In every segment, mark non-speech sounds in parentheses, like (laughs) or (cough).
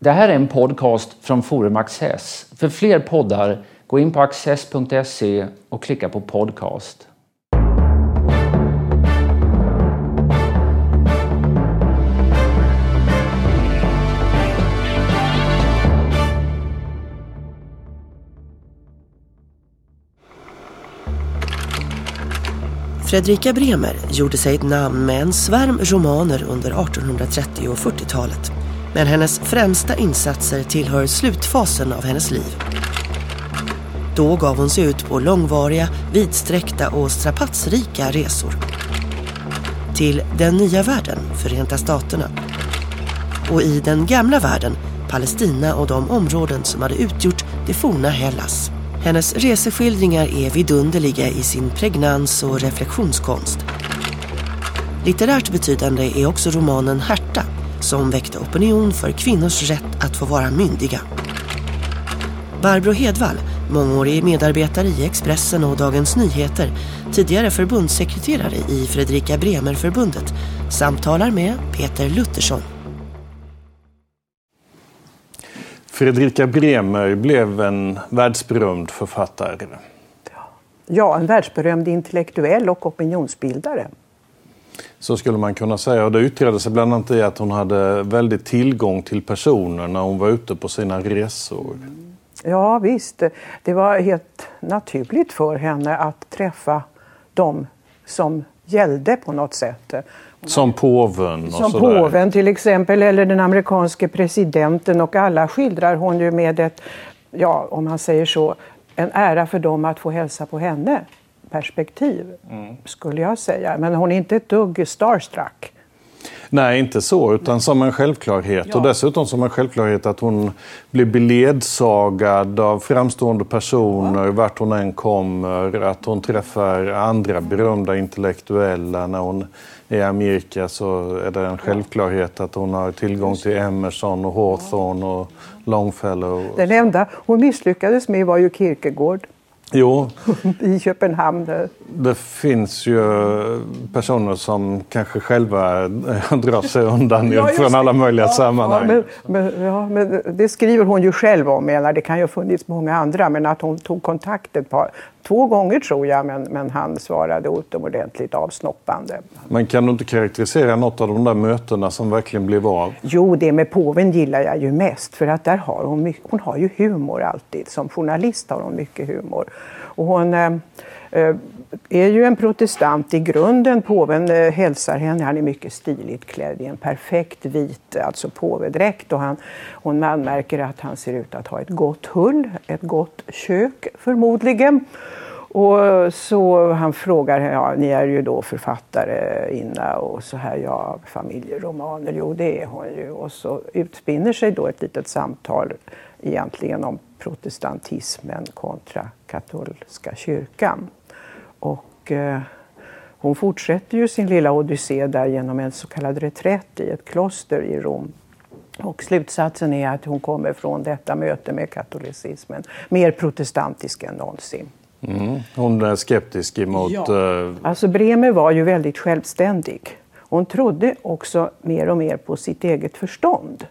Det här är en podcast från Forum Access. För fler poddar, gå in på access.se och klicka på podcast. Fredrika Bremer gjorde sig ett namn med en svärm romaner under 1830 och 40-talet. Men hennes främsta insatser tillhör slutfasen av hennes liv. Då gav hon sig ut på långvariga, vidsträckta och strapatsrika resor. Till den nya världen, Förenta Staterna. Och i den gamla världen, Palestina och de områden som hade utgjort det forna Hellas. Hennes reseskildringar är vidunderliga i sin pregnans och reflektionskonst. Litterärt betydande är också romanen Härta som väckte opinion för kvinnors rätt att få vara myndiga. Barbro Hedvall, mångårig medarbetare i Expressen och Dagens Nyheter, tidigare förbundssekreterare i Fredrika Bremer-förbundet, samtalar med Peter Luttersson. Fredrika Bremer blev en världsberömd författare. Ja, en världsberömd intellektuell och opinionsbildare. Så skulle man kunna säga. Och det yttrade sig bland annat i att hon hade väldigt tillgång till personer när hon var ute på sina resor. Ja visst, det var helt naturligt för henne att träffa dem som gällde på något sätt. Som påven och Som sådär. påven till exempel, eller den amerikanske presidenten och alla skildrar hon ju med ett, ja om man säger så, en ära för dem att få hälsa på henne perspektiv, skulle jag säga. Men hon är inte ett dugg starstruck. Nej, inte så, utan som en självklarhet. Och dessutom som en självklarhet att hon blir beledsagad av framstående personer vart hon än kommer. Att hon träffar andra berömda intellektuella. När hon är i Amerika så är det en självklarhet att hon har tillgång till Emerson och Hawthorne och Longfellow. Den enda hon misslyckades med var ju Kierkegaard Jo, (laughs) i Köpenhamn. där. det finns ju personer som kanske själva (laughs) drar sig undan Ja, från alla möjliga Ja, sammanhang. Ja men, men, ja, men det skriver hon ju själv om. Menar, det kan ju ha funnits många andra. Men att hon tog kontakt ett par, två gånger tror jag. Men, men han svarade utomordentligt avsnoppande. Men kan du inte karaktärisera något av de där mötena som verkligen blev av? Jo, det med påven gillar jag ju mest. För att där har hon, mycket, hon har ju humor alltid. Som journalist har hon mycket humor. Och hon eh, Eh, är ju en protestant i grunden. Påven eh, hälsar henne. Han är mycket stiligt klädd i en perfekt vit alltså påvedräkt. Och han, hon anmärker att han ser ut att ha ett gott hull, ett gott kök förmodligen. Och så han frågar, ja, ni är ju då författare Inna och så här, ja, familjeromaner, jo det är hon ju. Och så utspinner sig då ett litet samtal egentligen om protestantismen kontra katolska kyrkan. Och eh, hon fortsätter ju sin lilla odyssé där genom en så kallad reträtt i ett kloster i Rom. Och slutsatsen är att hon kommer från detta möte med katolicismen mer protestantisk än någonsin. Mm. Hon är skeptisk emot... eh, Alltså Bremer var ju väldigt självständig. Hon trodde också mer och mer på sitt eget förstånd.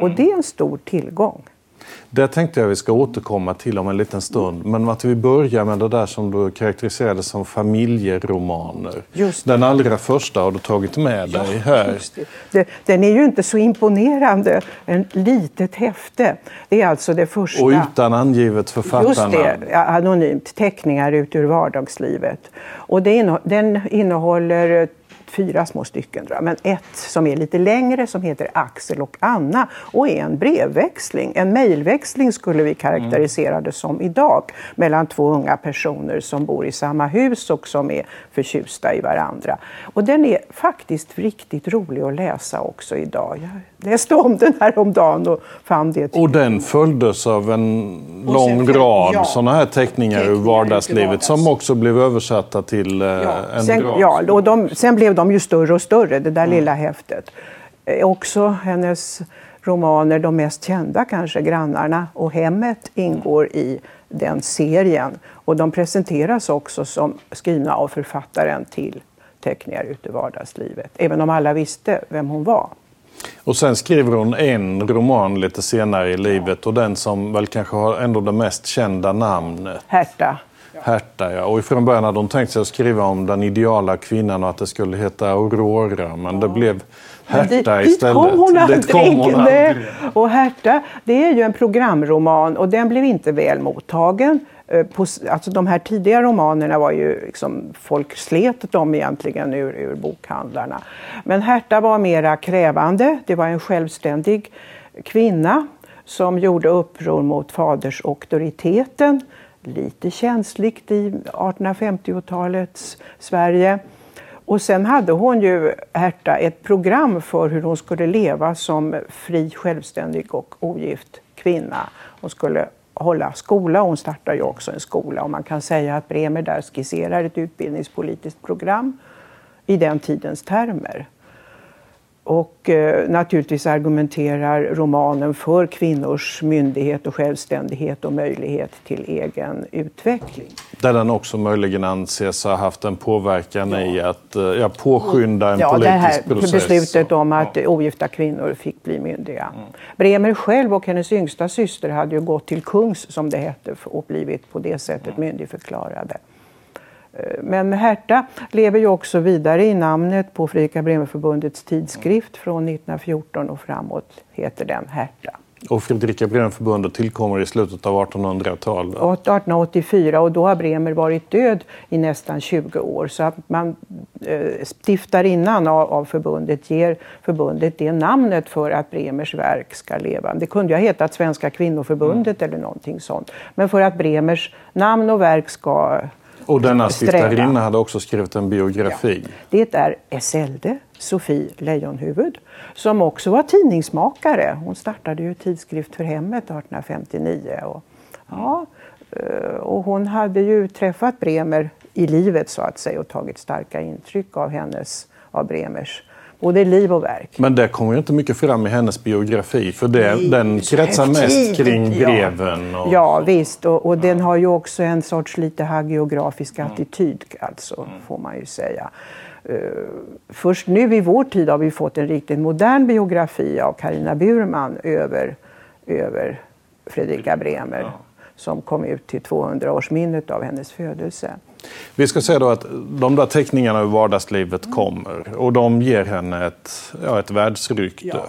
Och det är en stor tillgång. Det tänkte jag vi ska återkomma till om en liten stund. Men att vi börjar med det där som du karaktäriserade som familjeromaner. Just Den allra första har du tagit med dig här. Just det. Den är ju inte så imponerande. En litet häfte. Det är alltså det första. Och utan angivet Just författarnamn. det, anonymt. Teckningar ut ur vardagslivet. Och det den innehåller fyra små stycken, men ett som är lite längre som heter Axel och Anna och är en brevväxling. En mejlväxling skulle vi karaktärisera det som idag mellan två unga personer som bor i samma hus och som är förtjusta i varandra. Och den är faktiskt riktigt rolig att läsa också idag. Jag läste om den här om dagen och fann det Och den följdes av en lång sen- rad ja. sådana här teckningar ur vardagslivet vardags. som också blev översatta till eh, en sen, graf. ja, och de, sen blev de ju större och större, det Mm. där lilla häftet. Eh, också hennes romaner, de mest kända kanske, Grannarna och Hemmet, ingår i den serien. Och de presenteras också som skrivna av författaren till teckningar ute i vardagslivet. Även om alla visste vem hon var. Och sen skriver hon en roman lite senare i livet och den som väl kanske har ändå det mest kända namnet. Herta. Herta, ja. Och från början hade hon tänkt sig att skriva om den ideala kvinnan och att det skulle heta Aurora, men det blev Herta dit, istället. Dit kom hon aldrig. Kom hon aldrig. Och Herta, det är ju en programroman och den blev inte väl mottagen. Eh, på, alltså de här tidiga romanerna var ju liksom, folk slet dem egentligen ur, ur bokhandlarna. Men Herta var mera krävande. Det var en självständig kvinna som gjorde uppror mot fadersauktoriteten. Lite känsligt i 1850-talets Sverige. Och sen hade hon ju, Herta, ett program för hur hon skulle leva som fri, självständig och ogift kvinna. Hon skulle hålla skola. Hon startade ju också en skola och man kan säga att Bremer där skisserar ett utbildningspolitiskt program i den tidens termer. Och eh, naturligtvis argumenterar romanen för kvinnors myndighet och självständighet och möjlighet till egen utveckling. Där den också möjligen anses ha haft en påverkan ja. i att eh, ja, påskynda en ja, politisk det här process. Beslutet om att ja. ogifta kvinnor fick bli myndiga. Mm. Bremer själv och hennes yngsta syster hade ju gått till kungs, som det hette, och blivit på det sättet mm. myndigförklarade. Men Herta lever ju också vidare i namnet på Fredrika Bremerförbundets tidskrift från 1914 och framåt heter den Herta. Och Fredrika Bremerförbundet tillkommer i slutet av 1800-talet? 1884 och då har Bremer varit död i nästan 20 år. Så att man eh, stiftar innan av, av, förbundet ger förbundet det namnet för att Bremers verk ska leva. Det kunde ju ha hetat Svenska kvinnoförbundet mm. eller någonting sånt. Men för att Bremers namn och verk ska och denna stiftarinna hade också skrivit en biografi. Ja. Det är Esselde, Sofie Lejonhuvud, som också var tidningsmakare. Hon startade ju Tidskrift för hemmet 1859. Och, ja, eh, och hon hade ju träffat Bremer i livet så att säga och tagit starka intryck av hennes, av Bremers både liv och verk. Men det kommer ju inte mycket fram i hennes biografi för det, Nej, den kretsar mest kring breven. Och ja, visst, och, och den har ju också en sorts lite hagiografisk mm. attityd, alltså, mm. får man ju säga. Uh, först nu i vår tid har vi fått en riktigt modern biografi av Karina Burman över, över Fredrika Bremer. Ja som kom ut till 200-årsminnet av hennes födelse. Vi ska säga då att de där teckningarna ur vardagslivet mm. kommer och de ger henne ett, ja, ett världsrykte. Ja.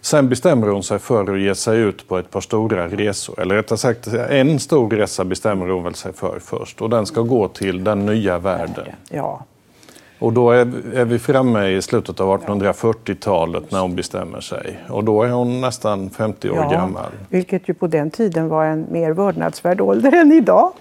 Sen bestämmer hon sig för att ge sig ut på ett par stora resor. Eller rättare sagt, en stor resa bestämmer hon väl sig för först. Och den ska gå till den nya världen. Ja. Och då är, är vi framme i slutet av 1840-talet när hon bestämmer sig. Och då är hon nästan 50 år ja, gammal. Vilket ju på den tiden var en mer vördnadsvärd ålder än idag.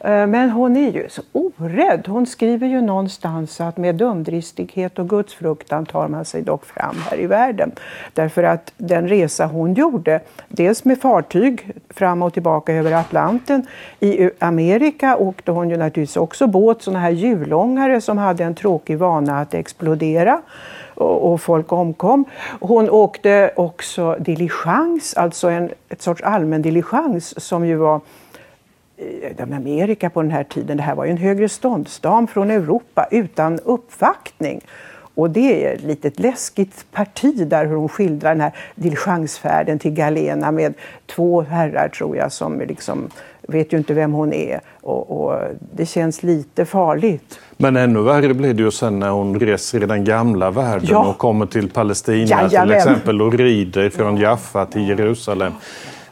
Eh, men hon är ju så orädd. Hon skriver ju någonstans att med dumdristighet och gudsfruktan tar man sig dock fram här i världen. Därför att den resa hon gjorde, dels med fartyg fram och tillbaka över Atlanten. I Amerika åkte hon ju naturligtvis också båt, sådana här hjulångare som hade en tråkig vana att explodera och, folk omkom. Hon åkte också diligens, alltså en ett sorts allmän diligens som ju var Amerika på den här tiden. Det här var ju en högre ståndsdam från Europa utan uppvaktning. Och det är ett litet läskigt parti där hur hon skildrar den här diligensfärden till Galena med två herrar tror jag som liksom vet ju inte vem hon är. Och, och, det känns lite farligt. Men ännu värre blir det ju sen när hon reser i den gamla världen ja. och kommer till Palestina Jajamän. till exempel och rider från Jaffa till Jerusalem.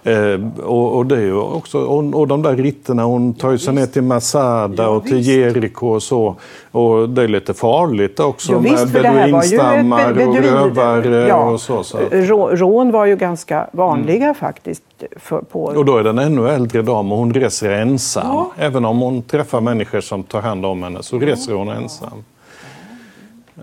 Eh, och, och, det är också, och, och de där ritterna, hon tar ju sig ner till Masada ja, och till Jeriko och så. Och det är lite farligt också jo, visst, med beduinstammar och rövare ja, och så. så. Rån var ju ganska vanliga mm. faktiskt. För, på... Och då är det en ännu äldre dam och hon reser ensam. Ja. Även om hon träffar människor som tar hand om henne så reser hon ensam.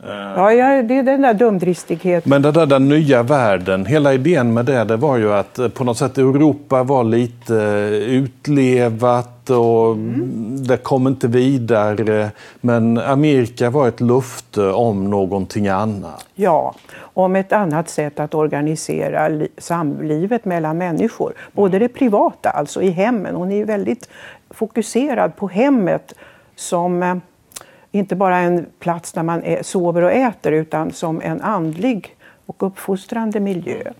Ja, ja, det är den där dumdristigheten. Men det där den nya världen, hela idén med det, det var ju att eh, på något sätt Europa var lite eh, utlevat och mm. det kom inte vidare. Men Amerika var ett lufte om någonting annat. Ja, om ett annat sätt att organisera samlivet mellan människor. Både det privata, alltså i hemmen. Hon är ju väldigt fokuserad på hemmet som eh, inte bara en plats där man är, sover och äter utan som en andlig och uppfostrande miljö.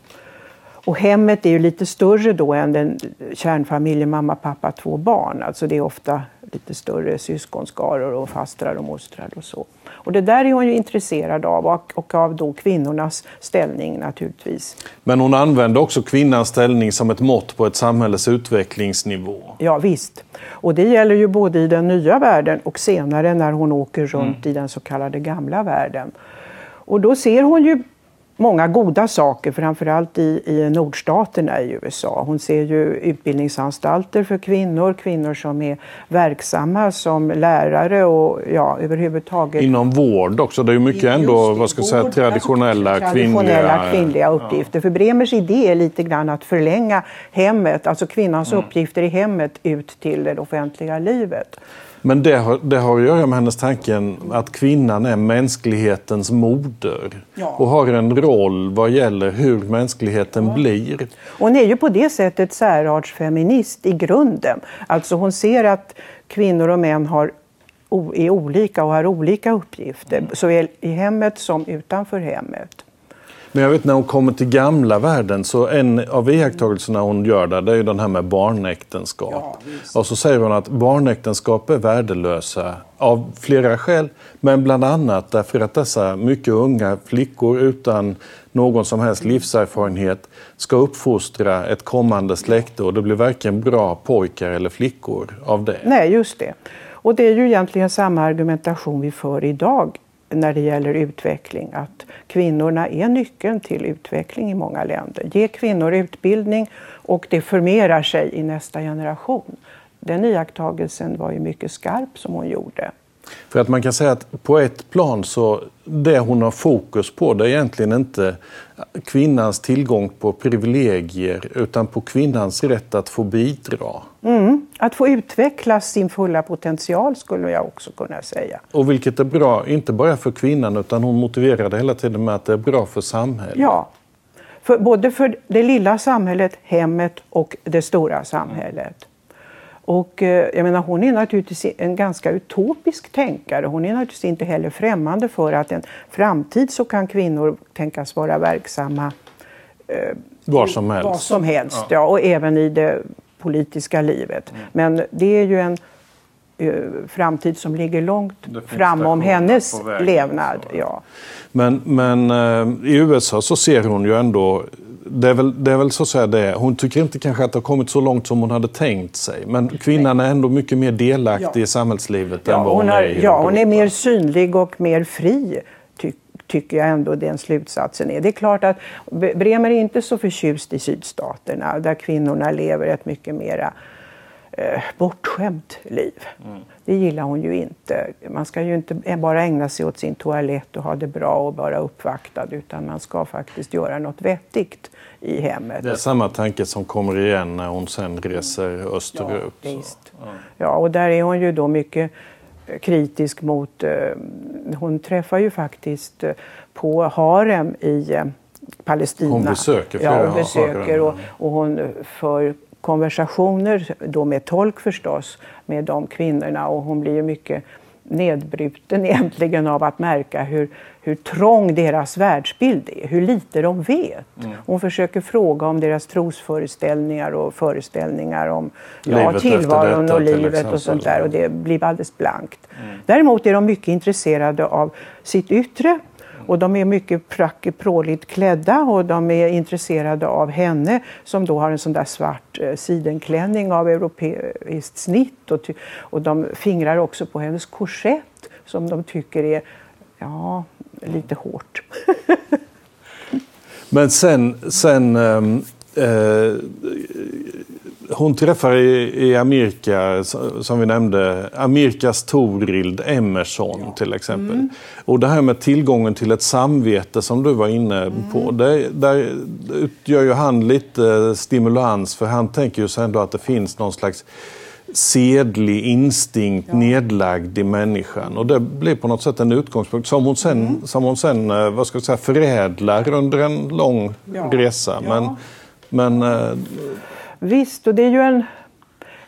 Och hemmet är ju lite större då än den kärnfamiljen mamma, pappa, två barn. Alltså det är ofta lite större syskonskaror och fastrar och mostrar och så. Och det där är hon ju intresserad av och, och av då kvinnornas ställning naturligtvis. Men hon använder också kvinnans ställning som ett mått på ett samhälles utvecklingsnivå. Ja visst. Och det gäller ju både i den nya världen och senare när hon åker runt mm. i den så kallade gamla världen. Och då ser hon ju många goda saker, framförallt i, i nordstaterna i USA. Hon ser ju utbildningsanstalter för kvinnor, kvinnor som är verksamma som lärare och ja, överhuvudtaget. Inom vård också, det är ju mycket ändå vad ska säga, traditionella, alltså, traditionella kvinnliga, kvinnliga uppgifter. Ja. För Bremers idé är lite grann att förlänga hemmet, alltså kvinnans mm. uppgifter i hemmet ut till det offentliga livet. Men det har, det har att göra med hennes tanken att kvinnan är mänsklighetens moder ja. och har en roll vad gäller hur mänskligheten ja. blir. Hon är ju på det sättet särartsfeminist i grunden. Alltså hon ser att kvinnor och män har, är olika och har olika uppgifter, mm. såväl i hemmet som utanför hemmet. Men jag vet när hon kommer till gamla världen så en av iakttagelserna hon gör där det är ju den här med barnäktenskap. Ja, och så säger hon att barnäktenskap är värdelösa av flera skäl. Men bland annat därför att dessa mycket unga flickor utan någon som helst livserfarenhet ska uppfostra ett kommande släkte och det blir varken bra pojkar eller flickor av det. Nej, just det. Och det är ju egentligen samma argumentation vi för idag när det gäller utveckling att kvinnorna är nyckeln till utveckling i många länder. Ge kvinnor utbildning och det förmerar sig i nästa generation. Den iakttagelsen var ju mycket skarp som hon gjorde. För att man kan säga att på ett plan så det hon har fokus på det är egentligen inte kvinnans tillgång på privilegier utan på kvinnans rätt att få bidra. Mm, att få utveckla sin fulla potential skulle jag också kunna säga. Och vilket är bra, inte bara för kvinnan utan hon motiverar det hela tiden med att det är bra för samhället. Ja, för, både för det lilla samhället, hemmet och det stora samhället. Och eh, jag menar, hon är naturligtvis en ganska utopisk tänkare. Hon är naturligtvis inte heller främmande för att en framtid så kan kvinnor tänkas vara verksamma eh, var som helst. Var som helst ja. ja. och även i det politiska livet. Mm. Men det är ju en uh, framtid som ligger långt fram om hennes levnad. Ja. Men, men uh, i USA så ser hon ju ändå det är, väl, det är väl så att säga det. Hon tycker inte kanske att det har kommit så långt som hon hade tänkt sig. Men kvinnan är ändå mycket mer delaktig ja. i samhällslivet ja, än vad hon, hon är i Ja, hon är mer synlig och mer fri. Ty, tycker jag ändå den slutsatsen är. Det är klart att Bremer är inte så förtjust i sydstaterna där kvinnorna lever ett mycket mera eh, bortskämt liv. Mm. Det gillar hon ju inte. Man ska ju inte bara ägna sig åt sin toalett och ha det bra och vara uppvaktad utan man ska faktiskt göra något vettigt i hemmet. Det är samma tanke som kommer igen när hon sen reser österut. Ja, visst. Ja. ja, och där är hon ju då mycket eh, kritisk mot... Eh, hon träffar ju faktiskt eh, på harem i Palestina. Hon besöker flera Ja, hon besöker och, och hon för konversationer, då med tolk förstås, med de kvinnorna och hon blir ju mycket nedbruten (laughs) egentligen av att märka hur, hur trång deras världsbild är, hur lite de vet. Mm. Hon försöker fråga om deras trosföreställningar och föreställningar om ja, tillvaron och livet och sånt där och det blir alldeles blankt. Mm. Däremot är de mycket intresserade av sitt yttre och de är mycket pråligt klädda och de är intresserade av henne som då har en sån där svart eh, sidenklänning av europeiskt snitt. Och, och de fingrar också på hennes korsett som de tycker är ja, lite hårt. (laughs) Men sen, sen ähm, hon träffar i, i Amerika, som vi nämnde, Amerikas Torild Emerson ja. till exempel. Mm. Och det här med tillgången till ett samvete som du var inne mm. på. Det, där utgör ju han lite stimulans för han tänker ju ändå att det finns någon slags sedlig instinkt ja. nedlagd i människan. Och det blir på något sätt en utgångspunkt som hon sen, mm. som hon sen eh, vad ska jag säga, förädlar under en lång ja. resa. Men, men Visst, och det är ju en...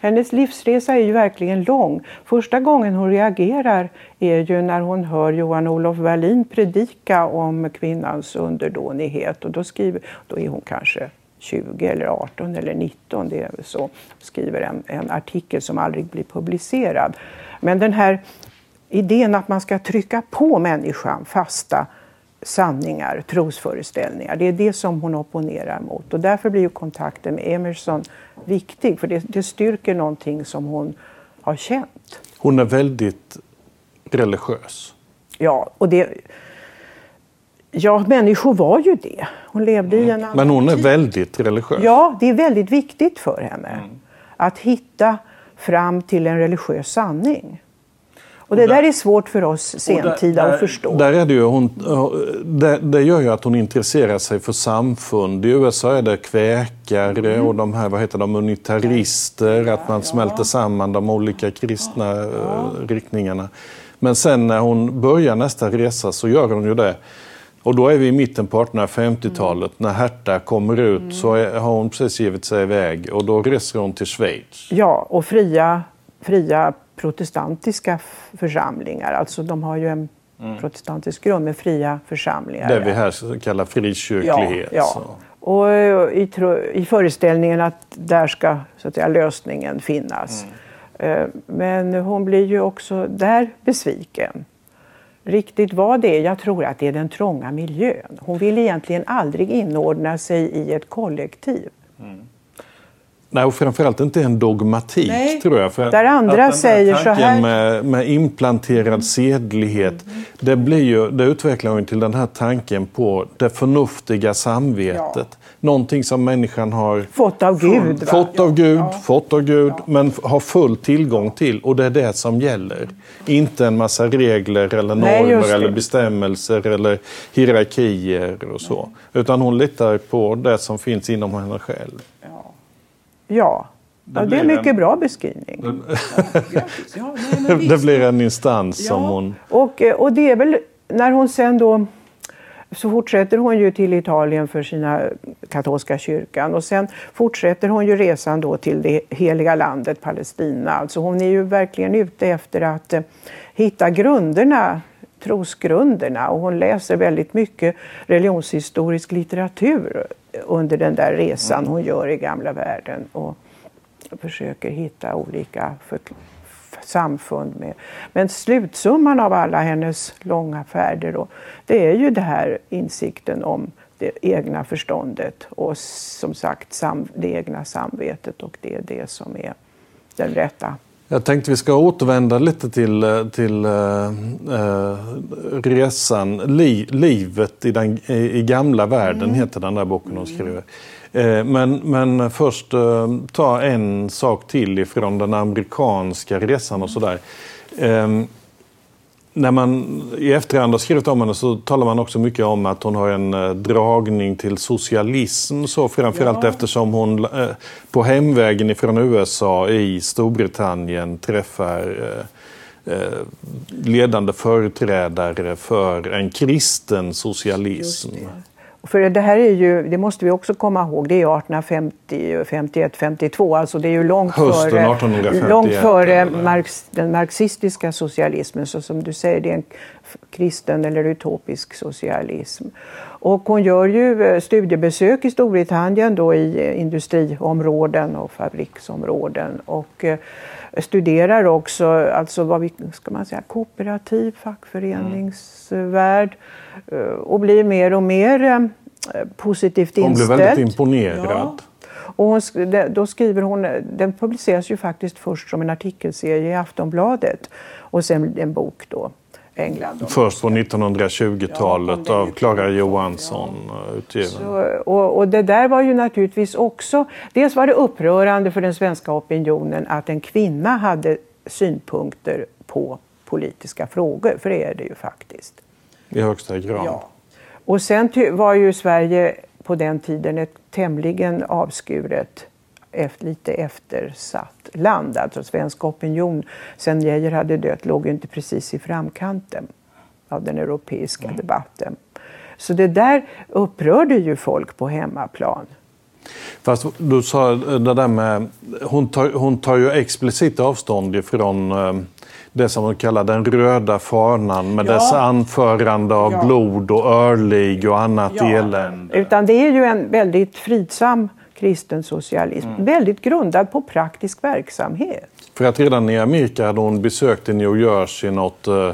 hennes livsresa är ju verkligen lång. Första gången hon reagerar är ju när hon hör Johan Olof Wallin predika om kvinnans underdånighet. Och då, skriver, då är hon kanske 20 eller 18 eller 19, det är så, skriver en, en artikel som aldrig blir publicerad. Men den här idén att man ska trycka på människan fasta sanningar, trosföreställningar. Det är det som hon opponerar mot. Och därför blir ju kontakten med Emerson viktig, för det, det styrker någonting som hon har känt. Hon är väldigt religiös. Ja, och det... Ja, människor var ju det. Hon levde i en annan Men hon är tid. väldigt religiös. Ja, det är väldigt viktigt för henne att hitta fram till en religiös sanning. Och det där är svårt för oss sentida att förstå. Där är det, ju, hon, det, det gör ju att hon intresserar sig för samfund. I USA är det kväkare Mm. och de här, vad heter de, unitarister. Att man smälter samman de olika kristna eh, riktningarna. Men sen när hon börjar nästa resa så gör hon ju det. Och då är vi i mitten på 1850-talet. När Herta kommer ut Mm. så är, har hon precis givit sig iväg och då reser hon till Schweiz. Ja, och fria, fria protestantiska församlingar. Alltså de har ju en protestantisk grund med fria församlingar. Det vi här kallar frikyrklighet. Ja, ja. Och eh, i, i föreställningen att där ska så att säga, lösningen finnas. Eh, Men hon blir ju också där besviken. Riktigt vad det är, jag tror att det är den trånga miljön. Hon vill egentligen aldrig inordna sig i ett kollektiv. Nej, och framförallt inte en dogmatik, Nej. tror jag. För Där andra säger så här- Med, med implanterad sedlighet, det, blir ju, det utvecklar ju till den här tanken på det förnuftiga samvetet. Någonting som människan har Fått av Gud. va? fått av Gud, fått av Gud, men har full tillgång till. Och det är det som gäller. Inte en massa regler eller Nej, normer det. eller bestämmelser eller hierarkier och så. Utan hon litar på det som finns inom henne själv. Ja, ja det är en mycket en- bra beskrivning. Det blir (laughs) en instans som hon... Och, eh, och det är väl när hon sen då så fortsätter hon ju till Italien för sina katolska kyrkan och sen fortsätter hon ju resan då till det heliga landet Palestina. Alltså hon är ju verkligen ute efter att eh, hitta grunderna, trosgrunderna och hon läser väldigt mycket religionshistorisk litteratur under den där resan hon gör i gamla världen och försöker hitta olika samfund med. Men slutsumman av alla hennes långa färder då, det är ju det här insikten om det egna förståndet och som sagt sam, det egna samvetet och det är det som är den rätta. Jag tänkte vi ska återvända lite till, eh, till uh, uh, resan, Li, Livet i, den, i, gamla världen heter den där boken hon skriver. Eh, Men, men först eh, ta en sak till ifrån den amerikanska resan och sådär. Ehm, När man i efterhand har skrivit om henne så talar man också mycket om att hon har en eh, dragning till socialism. Så framförallt eftersom hon eh, på hemvägen ifrån USA i Storbritannien träffar eh, ledande företrädare för en kristen socialism. För det här är ju, det måste vi också komma ihåg, det är 1850, 51, 52, alltså det är ju långt Hösten före, 1851, långt före marx, den marxistiska socialismen. Så som du säger, det är en kristen eller utopisk socialism. Och hon gör ju eh, studiebesök i Storbritannien då i eh, industriområden och fabriksområden. Och eh, studerar också alltså vad vi, ska man säga, kooperativ fackföreningsvärld eh, och blir mer och mer eh, positivt Hon blev inställd. väldigt imponerad. Och hon, då skriver hon, den publiceras ju faktiskt först som en artikelserie i Aftonbladet och sen en bok då, England. Först på 1920-talet Ja, av Clara Johansson eh, utgiven. Så, och, och det där var ju naturligtvis också, dels var det upprörande för den svenska opinionen att en kvinna hade synpunkter på politiska frågor, för det är det ju faktiskt. I högsta grad. Och sen var ju Sverige på den tiden ett tämligen avskuret, efter, lite eftersatt land. Alltså svensk opinion, sen Geijer hade dött, låg ju inte precis i framkanten av den europeiska debatten. Så det där upprörde ju folk på hemmaplan. Fast du sa det där med... Hon tar, hon tar ju explicit avstånd ifrån eh, det som hon kallar den röda fanan med Ja. dess anförande av Ja. blod och örlig och annat Ja. elände. Utan det är ju en väldigt fridsam kristen socialism. Mm. Väldigt grundad på praktisk verksamhet. För att redan i Amerika hade hon besökt i New Jersey något... Eh,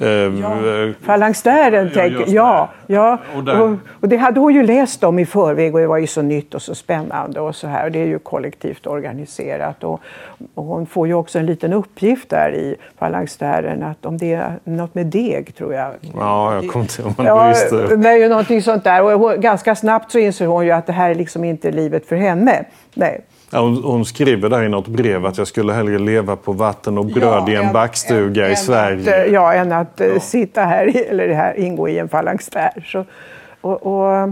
eh, Falanxtären, Ja, tänker just ja. ja. Och Och, där- och, det hade hon ju läst om i förväg och det var ju så nytt och så spännande och så här. Och det är ju kollektivt organiserat. Och, och hon får ju också en liten uppgift där i falanxtären att om det är något med deg tror jag. ja, jag kommer inte ihåg om Ja, visste. är ju någonting sånt där. Och hon, ganska snabbt så inser hon ju att det här är liksom inte livet för henne. Nej. Ja, hon, hon skriver där i något brev att jag skulle hellre leva på vatten och bröd i en än- backstuga än- i Sverige. Att, ja, än att eh, sitta här, eller här, ingå i en falanxtär. Så, och, och,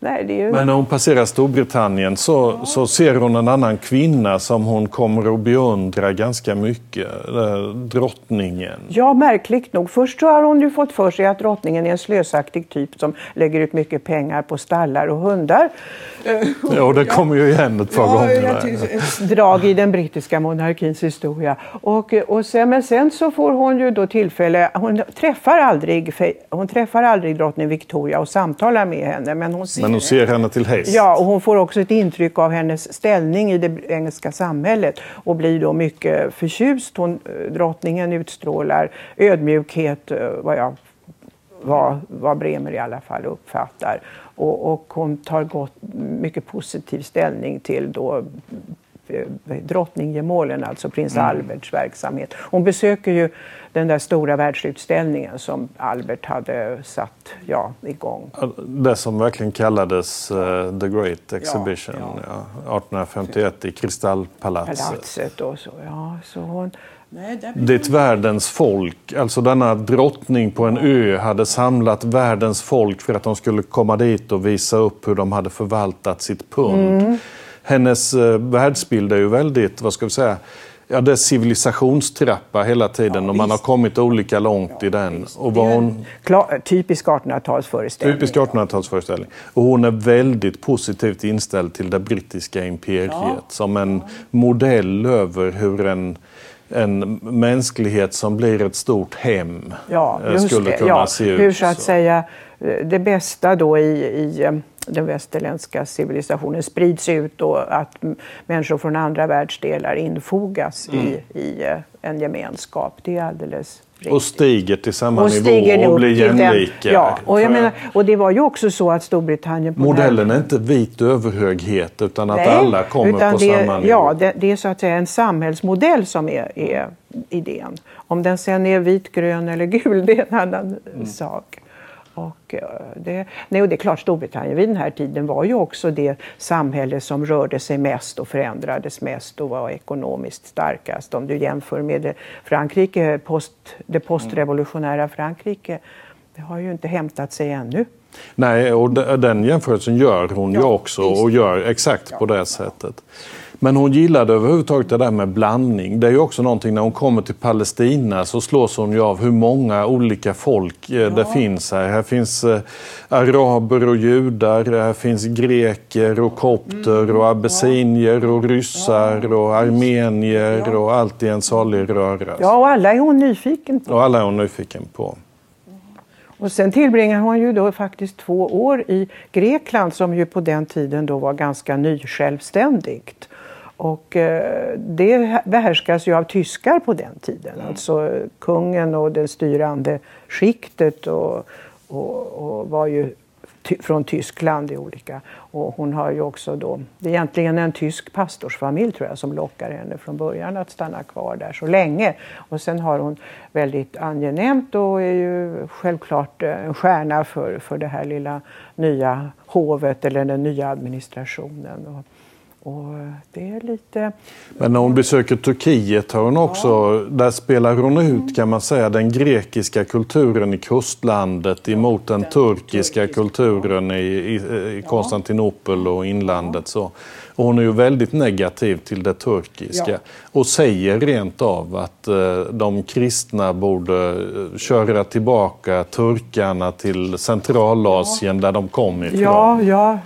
nej, ju... Men när hon passerar Storbritannien så, så ser hon en annan kvinna som hon kommer att beundra ganska mycket. Drottningen. Ja, märkligt nog. Först har hon ju fått för sig att drottningen är en slösaktig typ som lägger ut mycket pengar på stallar och hundar. (laughs) Ja, och det kommer ju igen ett par gånger. där. ett drag i den brittiska monarkins historia. Och, och sen, men sen så får hon ju då tillfälle, hon träffar aldrig, hon träffar aldrig drottning Victoria och samtalar med henne. Men hon ser, men hon ser henne till häst. Ja, och hon får också ett intryck av hennes ställning i det engelska samhället och blir då mycket förtjust. Hon, eh, drottningen utstrålar ödmjukhet, eh, vad jag vad, vad Bremer i alla fall uppfattar. Och, och hon tar gott, mycket positiv ställning till då drottninggemålen, alltså prins Alberts verksamhet. Hon besöker ju den där stora världsutställningen som Albert hade satt ja, igång. Det som verkligen kallades eh, The Great Exhibition ja. ja, 1851 i Kristallpalatset. Palatset och så. Ja, så hon, Dit världens folk, alltså denna drottning på en ö, hade samlat världens folk för att de skulle komma dit och visa upp hur de hade förvaltat sitt pund. Mm. Hennes eh, världsbild är ju väldigt, vad ska vi säga, ja, det är civilisationstrappa hela tiden och man har kommit olika långt i den. Och vad hon, klar, typisk 1800-talsföreställning. typisk 1800-talsföreställning. Och hon är väldigt positivt inställd till det brittiska imperiet som en modell över hur en en mänsklighet som blir ett stort hem Ja, eh, skulle det. kunna ja, se ut. Hur så att säga eh, det bästa då i, i den västerländska civilisationen sprids ut och att människor från andra världsdelar infogas i, i eh, en gemenskap. Det är alldeles riktigt. Och stiger till samma Och nivå och blir jämlika. Ja, och, jag menar, och det var ju också så att Storbritannien... Den här- Modellen är inte vit överhöghet utan att Nej, alla kommer på det, samma nivå. Ja, det, det är så att säga en samhällsmodell som är, är idén. Om den sen är vit, grön eller gul, det är en annan Mm. sak. Och eh, det, nej, och det är klart, Storbritannien vid den här tiden var ju också det samhälle som rörde sig mest och förändrades mest och var ekonomiskt starkast. Om du jämför med det Frankrike, post, det postrevolutionära Frankrike, det har ju inte hämtat sig ännu. Nej, och de- den jämförelsen gör hon ju Ja, också visst. och gör exakt på det sättet. Men hon gillade överhuvudtaget det där med blandning. Det är ju också någonting när hon kommer till Palestina så slås hon ju av hur många olika folk eh, det finns här. Här finns eh, araber och judar, här finns greker och kopter Mm. och abessinier och ryssar och armenier och allt i en salig röra. Ja, och alla är hon nyfiken på. Och alla är hon nyfiken på. Och sen tillbringar hon ju då faktiskt två år i Grekland som ju på den tiden då var ganska nysjälvständigt. Och eh, det behärskas ju av tyskar på den tiden. Alltså kungen och det styrande skiktet och, och, och var ju ty från Tyskland i olika. Och hon har ju också då, det är egentligen en tysk pastorsfamilj tror jag som lockar henne från början att stanna kvar där så länge. Och sen har hon väldigt angenämt och är ju självklart eh, en stjärna för, för det här lilla nya hovet eller den nya administrationen. Och, och det är lite... Men när hon besöker Turkiet har hon också, där spelar hon ut kan man säga den grekiska kulturen i kustlandet emot den turkiska kulturen i, i, i Konstantinopel och inlandet. Så. Och hon är ju väldigt negativ till det turkiska Ja. och säger rent av att eh, de kristna borde eh, köra tillbaka turkarna till Centralasien där de kom ifrån. Ja, ja.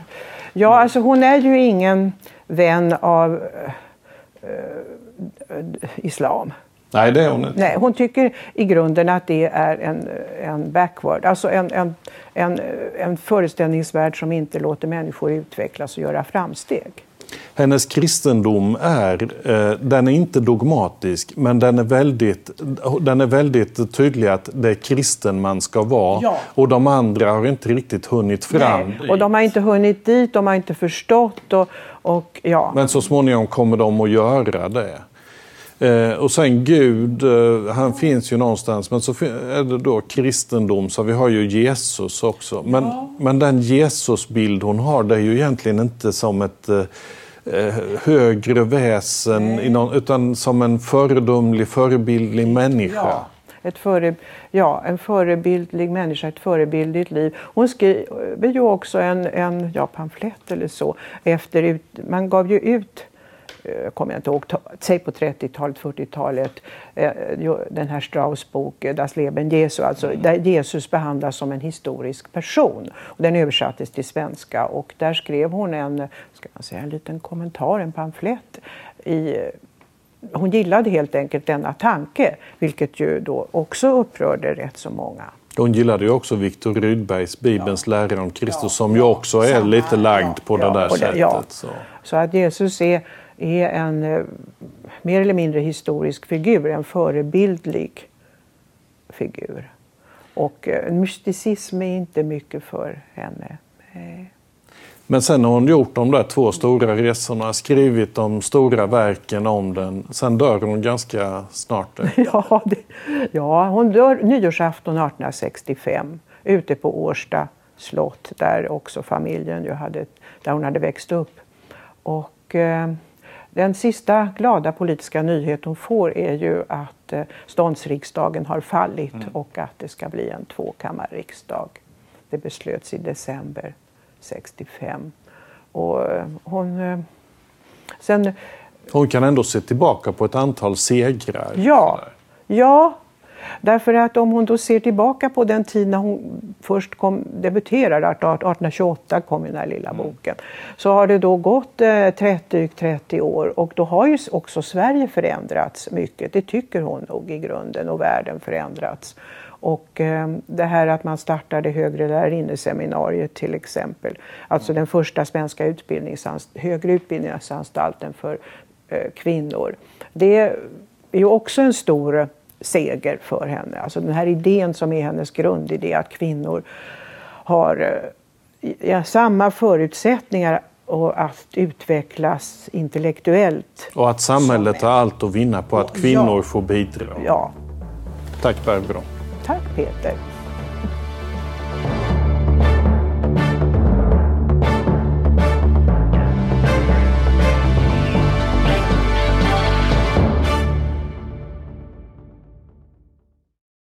Ja, alltså hon är ju ingen vän av uh, islam. Nej, det är hon inte. Nej, hon tycker i grunden att det är en, en backward, alltså en, en, en, en föreställningsvärld som inte låter människor utvecklas och göra framsteg. Hennes kristendom är, eh, den är inte dogmatisk, men den är, väldigt, den är väldigt tydlig att det är kristen man ska vara. Ja. Och de andra har inte riktigt hunnit fram. Nej. Och de har inte hunnit dit, de har inte förstått. Och, och, ja. Men så småningom kommer de att göra det. Eh, och sen Gud, eh, han finns ju någonstans. Men så är det då kristendom, så vi har ju Jesus också. Men, ja. men den Jesusbild hon har, det är ju egentligen inte som ett eh, eh högre väsen, någon, utan som en föredömlig, förebildlig människa. Ja. Ett före, ja, en förebildlig människa, ett förebildligt liv. Hon skriver ju också en, en ja, pamflett eller så. Efter ut, man gav ju ut Eh, kommer jag inte ihåg, säg på 30-talet, 40-talet, eh, den här Strauss bok eh, Das Leben Jesu, alltså mm. där Jesus behandlas som en historisk person. Och den översattes till svenska och där skrev hon en, ska man säga, en liten kommentar, en pamflett i hon gillade helt enkelt denna tanke, vilket ju då också upprörde rätt så många. Hon gillade ju också Viktor Rydbergs Bibelns ja. lära om Kristus ja. som ju också är Samma, lite lagd på ja, det där sättet. Så. så. att Jesus är är en eh, mer eller mindre historisk figur, en förebildlig figur. Och eh, mysticism är inte mycket för henne. Men sen har hon gjort de där två stora resorna, skrivit de stora verken om den. Sen dör hon ganska snart. (laughs) ja, det, ja, hon dör nyårsafton 1865 ute på Årsta slott där också familjen ju hade, där hon hade växt upp. Och... Eh, den sista glada politiska nyhet hon får är ju att eh, ståndsriksdagen har fallit mm. och att det ska bli en tvåkammarriksdag. Det beslöts i december 65. Och eh, hon... Eh, sen, hon kan ändå se tillbaka på ett antal segrar. Ja, ja Därför att om hon då ser tillbaka på den tid när hon först kom, debuterade, 1828 kom den här lilla mm. boken, så har det då gått eh, 30, 30 år och då har ju också Sverige förändrats mycket. Det tycker hon nog i grunden och världen förändrats. Och eh, det här att man startade högre lärarinneseminariet till exempel, alltså den första svenska utbildningsanst högre utbildningsanstalten för eh, kvinnor. Det är ju också en stor seger för henne. Alltså den här idén som är hennes grundidé att kvinnor har eh, ja, samma förutsättningar och att utvecklas intellektuellt. Och att samhället har allt att vinna på att kvinnor ja. får bidra. Ja. Tack Barbro. Tack Peter.